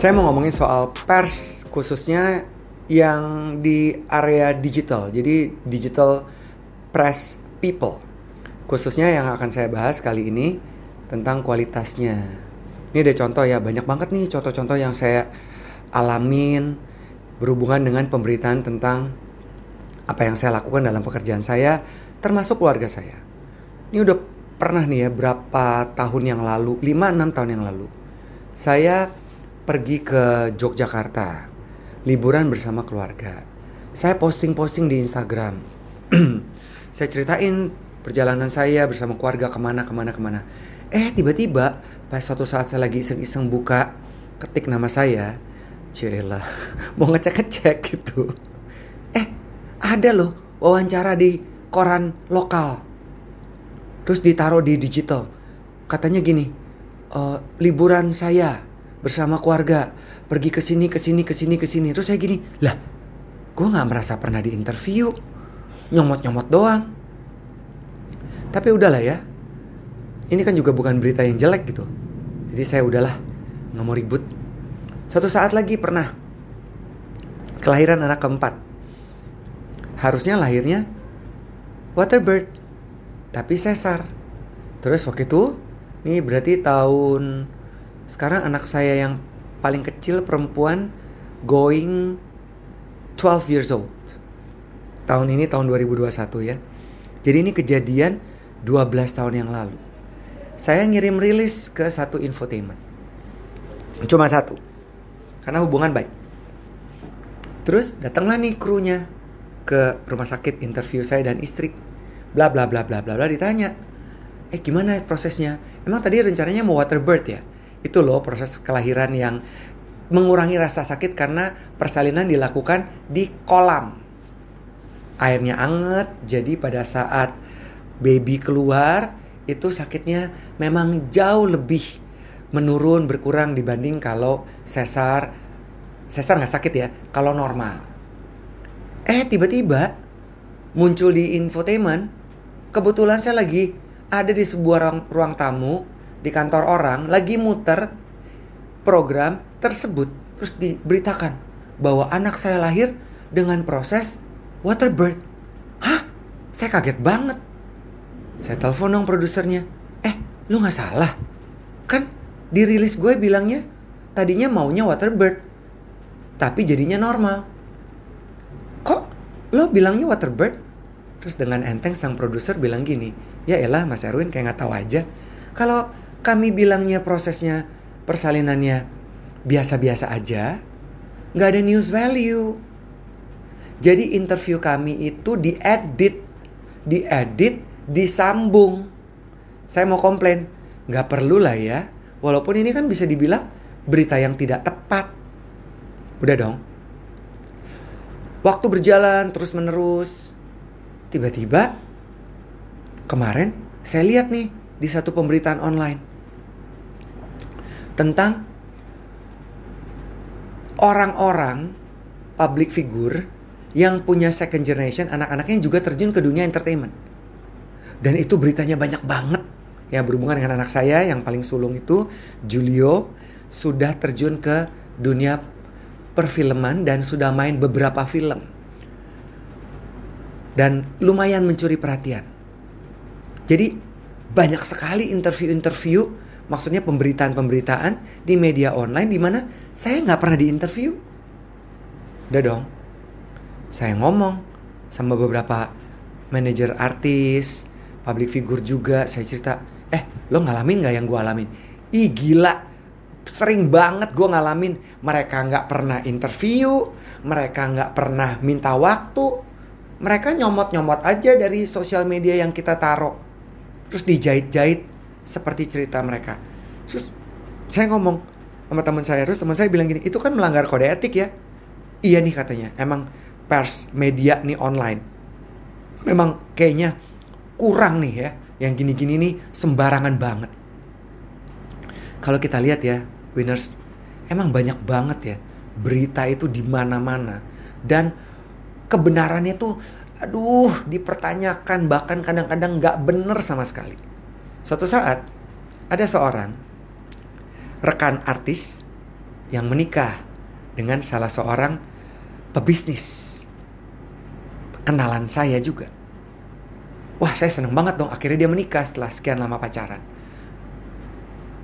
Saya mau ngomongin soal pers khususnya yang di area digital. Jadi digital press people. Khususnya yang akan saya bahas kali ini tentang kualitasnya. Ini ada contoh ya, banyak banget nih contoh-contoh yang saya alamin berhubungan dengan pemberitaan tentang apa yang saya lakukan dalam pekerjaan saya, termasuk keluarga saya. Ini udah pernah nih ya berapa tahun yang lalu, 5-6 tahun yang lalu. Saya pergi ke Yogyakarta, liburan bersama keluarga. Saya posting-posting di Instagram. saya ceritain perjalanan saya bersama keluarga ke mana, ke mana, ke mana. Eh tiba-tiba pas suatu saat saya lagi iseng-iseng buka, ketik nama saya, Cila, mau ngecek-ngecek gitu. Eh ada loh wawancara di koran lokal. Terus ditaruh di digital. Katanya gini, e, liburan saya bersama keluarga pergi ke sini ke sini ke sini ke sini. Terus saya gini, lah, gue nggak merasa pernah di interview, nyomot-nyomot doang. Tapi udahlah ya, ini kan juga bukan berita yang jelek gitu. Jadi saya udahlah, nggak mau ribut. Satu saat lagi pernah kelahiran anak keempat. Harusnya lahirnya waterbird, tapi sesar. Terus waktu itu, ini berarti tahun sekarang anak saya yang paling kecil perempuan going 12 years old. Tahun ini tahun 2021 ya. Jadi ini kejadian 12 tahun yang lalu. Saya ngirim rilis ke satu infotainment. Cuma satu. Karena hubungan baik. Terus datanglah nih krunya ke rumah sakit interview saya dan istri. Bla bla bla bla bla bla ditanya. Eh gimana prosesnya? Emang tadi rencananya mau waterbird ya? Itu loh proses kelahiran yang mengurangi rasa sakit karena persalinan dilakukan di kolam. Airnya anget, jadi pada saat baby keluar itu sakitnya memang jauh lebih menurun berkurang dibanding kalau sesar sesar nggak sakit ya kalau normal eh tiba-tiba muncul di infotainment kebetulan saya lagi ada di sebuah ruang, ruang tamu di kantor orang lagi muter program tersebut. Terus diberitakan bahwa anak saya lahir dengan proses waterbird. Hah? Saya kaget banget. Saya telepon dong produsernya. Eh lu nggak salah. Kan dirilis gue bilangnya tadinya maunya waterbird tapi jadinya normal. Kok lo bilangnya waterbird? Terus dengan enteng sang produser bilang gini ya elah mas Erwin kayak nggak tahu aja. Kalau kami bilangnya prosesnya persalinannya biasa-biasa aja nggak ada news value jadi interview kami itu diedit diedit disambung saya mau komplain nggak perlu lah ya walaupun ini kan bisa dibilang berita yang tidak tepat Udah dong. Waktu berjalan terus menerus. Tiba-tiba kemarin saya lihat nih di satu pemberitaan online tentang orang-orang public figure yang punya second generation anak-anaknya juga terjun ke dunia entertainment. Dan itu beritanya banyak banget ya berhubungan dengan anak saya yang paling sulung itu Julio sudah terjun ke dunia perfilman dan sudah main beberapa film. Dan lumayan mencuri perhatian. Jadi banyak sekali interview-interview, maksudnya pemberitaan-pemberitaan di media online di mana saya nggak pernah diinterview. Udah dong, saya ngomong sama beberapa manajer artis, public figure juga, saya cerita, eh lo ngalamin nggak yang gue alamin? Ih gila, sering banget gue ngalamin. Mereka nggak pernah interview, mereka nggak pernah minta waktu, mereka nyomot-nyomot aja dari sosial media yang kita taruh, terus dijahit-jahit seperti cerita mereka. Terus saya ngomong sama teman saya, terus teman saya bilang gini, itu kan melanggar kode etik ya? Iya nih katanya, emang pers media nih online, memang kayaknya kurang nih ya, yang gini-gini nih sembarangan banget kalau kita lihat ya, winners, emang banyak banget ya berita itu di mana-mana dan kebenarannya tuh aduh dipertanyakan bahkan kadang-kadang nggak bener sama sekali. Suatu saat ada seorang rekan artis yang menikah dengan salah seorang pebisnis kenalan saya juga. Wah, saya seneng banget dong. Akhirnya dia menikah setelah sekian lama pacaran.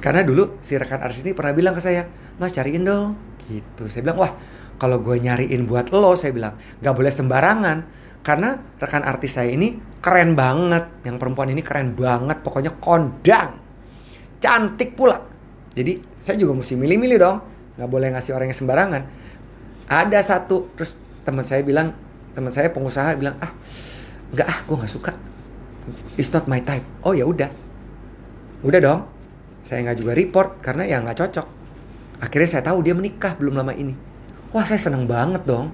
Karena dulu si rekan artis ini pernah bilang ke saya, Mas cariin dong. Gitu. Saya bilang, wah kalau gue nyariin buat lo, saya bilang, gak boleh sembarangan. Karena rekan artis saya ini keren banget. Yang perempuan ini keren banget. Pokoknya kondang. Cantik pula. Jadi saya juga mesti milih-milih dong. Gak boleh ngasih orang yang sembarangan. Ada satu, terus teman saya bilang, teman saya pengusaha bilang, ah nggak ah gue nggak suka it's not my type oh ya udah udah dong saya nggak juga report karena ya nggak cocok akhirnya saya tahu dia menikah belum lama ini wah saya seneng banget dong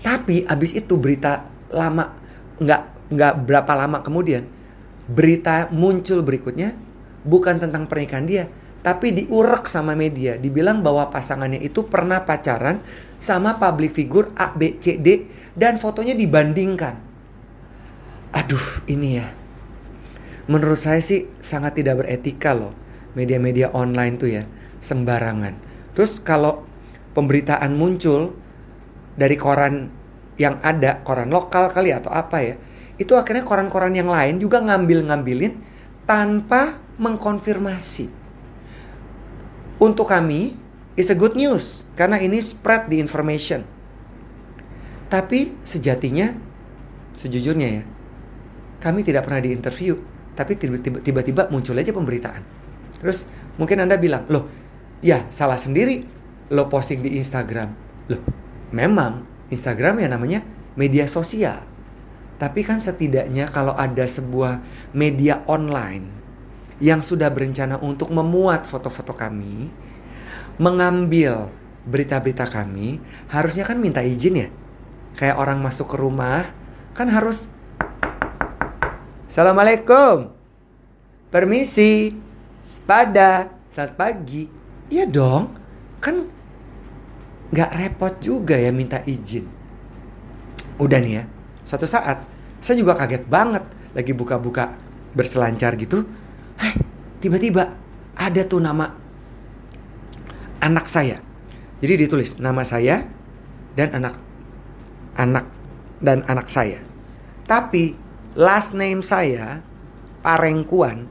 tapi abis itu berita lama nggak nggak berapa lama kemudian berita muncul berikutnya bukan tentang pernikahan dia tapi diurek sama media. Dibilang bahwa pasangannya itu pernah pacaran sama public figure A B C D dan fotonya dibandingkan. Aduh ini ya. Menurut saya sih sangat tidak beretika loh media-media online tuh ya sembarangan. Terus kalau pemberitaan muncul dari koran yang ada koran lokal kali atau apa ya itu akhirnya koran-koran yang lain juga ngambil-ngambilin tanpa mengkonfirmasi untuk kami is a good news karena ini spread the information tapi sejatinya sejujurnya ya kami tidak pernah diinterview, tapi tiba-tiba muncul aja pemberitaan. Terus mungkin Anda bilang, loh ya salah sendiri lo posting di Instagram. Loh memang Instagram ya namanya media sosial. Tapi kan setidaknya kalau ada sebuah media online yang sudah berencana untuk memuat foto-foto kami, mengambil berita-berita kami, harusnya kan minta izin ya. Kayak orang masuk ke rumah, kan harus Assalamualaikum. Permisi. Sepada. Selamat pagi. Iya dong. Kan nggak repot juga ya minta izin. Udah nih ya. Suatu saat saya juga kaget banget lagi buka-buka berselancar gitu. Hai, tiba-tiba ada tuh nama anak saya. Jadi ditulis nama saya dan anak anak dan anak saya. Tapi last name saya Parengkuan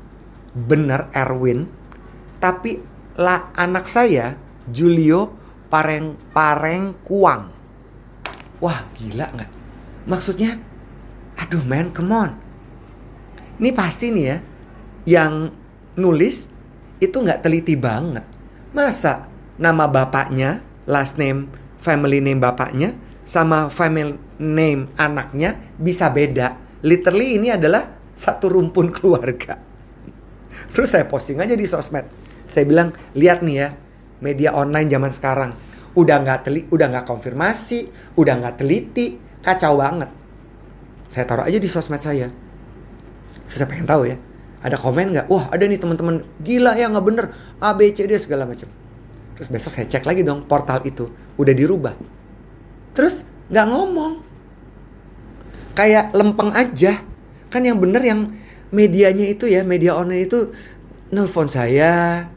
bener Erwin tapi lah anak saya Julio Pareng Parengkuang wah gila nggak? Maksudnya aduh man come on. Ini pasti nih ya yang nulis itu nggak teliti banget. Masa nama bapaknya last name family name bapaknya sama family name anaknya bisa beda. Literally ini adalah satu rumpun keluarga. Terus saya posting aja di sosmed. Saya bilang, lihat nih ya, media online zaman sekarang udah nggak teli, udah nggak konfirmasi, udah nggak teliti, kacau banget. Saya taruh aja di sosmed saya. Saya pengen tahu ya, ada komen nggak? Wah ada nih teman-teman gila ya nggak bener A B C D segala macam. Terus besok saya cek lagi dong portal itu udah dirubah. Terus nggak ngomong, kayak lempeng aja. Kan yang bener yang medianya itu ya, media online itu nelpon saya,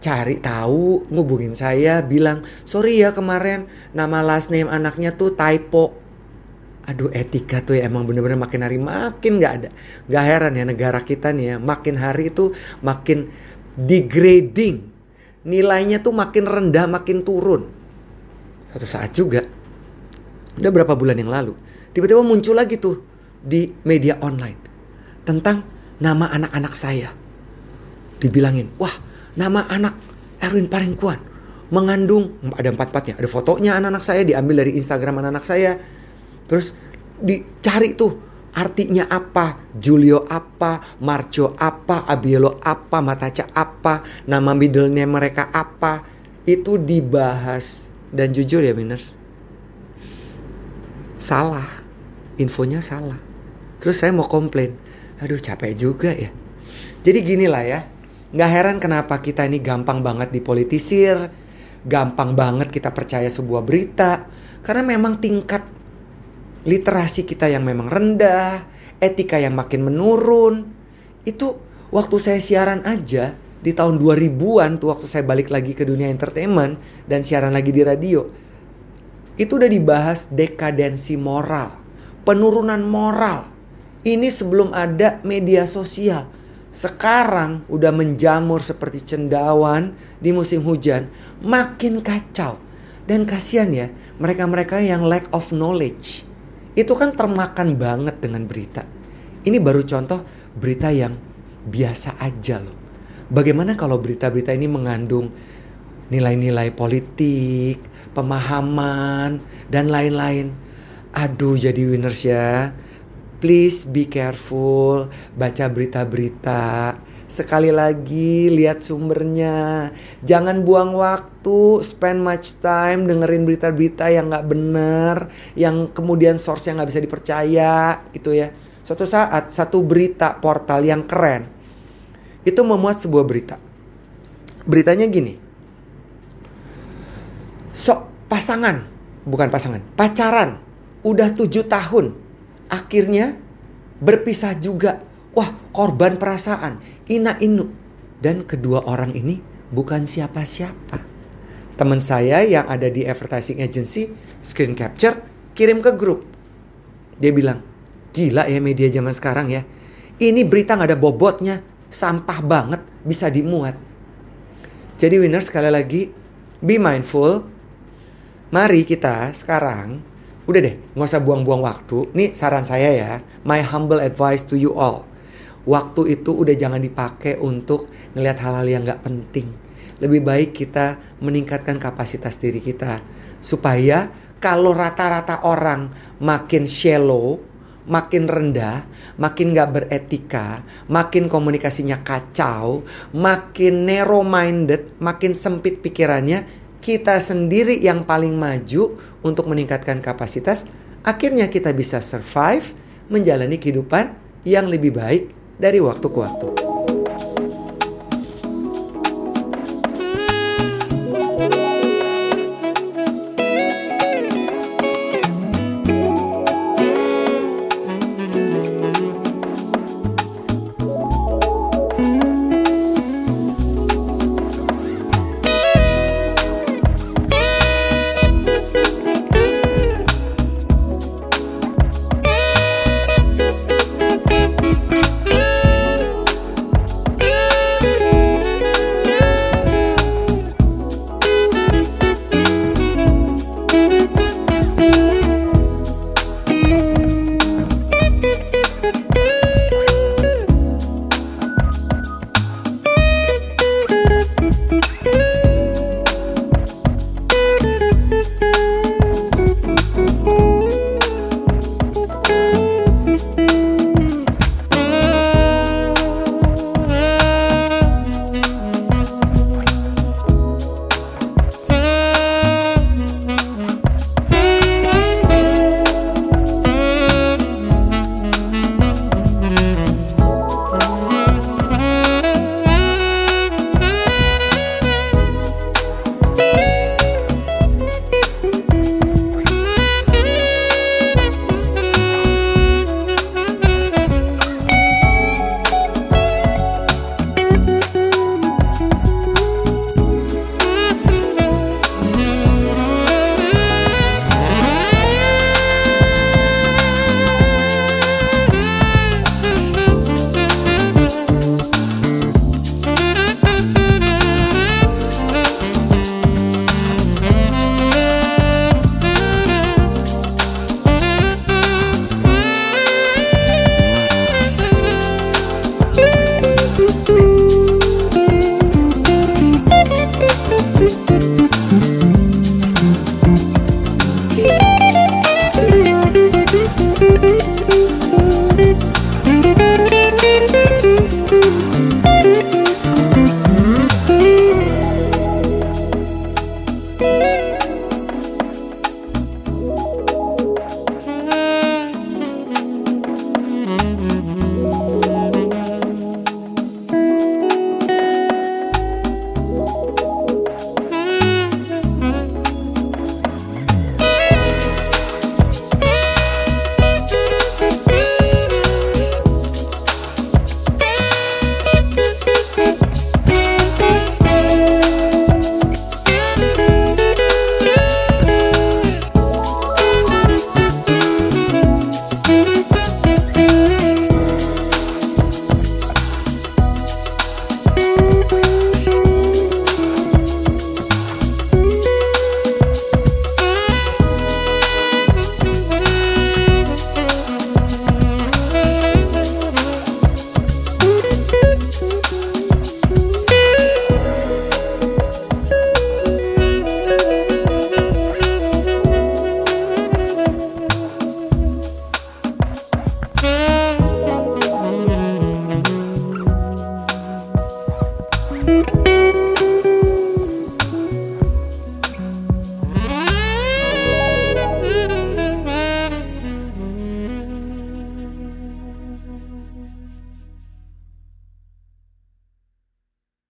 cari tahu, ngubungin saya, bilang, sorry ya kemarin nama last name anaknya tuh typo. Aduh etika tuh ya emang bener-bener makin hari makin gak ada. Gak heran ya negara kita nih ya, makin hari itu makin degrading. Nilainya tuh makin rendah, makin turun. Satu saat juga, udah berapa bulan yang lalu, tiba-tiba muncul lagi tuh di media online tentang nama anak-anak saya. Dibilangin, wah nama anak Erwin Parengkuan mengandung ada empat-empatnya, ada fotonya anak-anak saya diambil dari Instagram anak-anak saya. Terus dicari tuh artinya apa, Julio apa, Marco apa, Abielo apa, Mataca apa, nama middle name mereka apa, itu dibahas. Dan jujur ya Miners, salah infonya salah. Terus saya mau komplain. Aduh capek juga ya. Jadi gini lah ya. Nggak heran kenapa kita ini gampang banget dipolitisir. Gampang banget kita percaya sebuah berita. Karena memang tingkat literasi kita yang memang rendah. Etika yang makin menurun. Itu waktu saya siaran aja. di tahun 2000-an tuh waktu saya balik lagi ke dunia entertainment dan siaran lagi di radio. Itu udah dibahas dekadensi moral, penurunan moral. Ini sebelum ada media sosial. Sekarang udah menjamur seperti cendawan di musim hujan, makin kacau. Dan kasihan ya, mereka-mereka yang lack of knowledge. Itu kan termakan banget dengan berita. Ini baru contoh berita yang biasa aja loh Bagaimana kalau berita-berita ini mengandung nilai-nilai politik, pemahaman, dan lain-lain? Aduh, jadi winners ya. Please be careful, baca berita-berita. Sekali lagi, lihat sumbernya. Jangan buang waktu, spend much time dengerin berita-berita yang nggak bener, yang kemudian source-nya nggak bisa dipercaya, gitu ya. Suatu saat, satu berita portal yang keren, itu memuat sebuah berita. Beritanya gini. Sok pasangan, bukan pasangan, pacaran. Udah tujuh tahun. Akhirnya berpisah juga. Wah korban perasaan. Ina inu. Dan kedua orang ini bukan siapa-siapa. Teman saya yang ada di advertising agency screen capture kirim ke grup. Dia bilang, gila ya media zaman sekarang ya. Ini berita nggak ada bobotnya sampah banget bisa dimuat. Jadi winner sekali lagi be mindful. Mari kita sekarang udah deh nggak usah buang-buang waktu. Nih saran saya ya, my humble advice to you all. Waktu itu udah jangan dipakai untuk ngelihat hal-hal yang nggak penting. Lebih baik kita meningkatkan kapasitas diri kita supaya kalau rata-rata orang makin shallow, makin rendah, makin gak beretika, makin komunikasinya kacau, makin narrow minded, makin sempit pikirannya, kita sendiri yang paling maju untuk meningkatkan kapasitas, akhirnya kita bisa survive menjalani kehidupan yang lebih baik dari waktu ke waktu.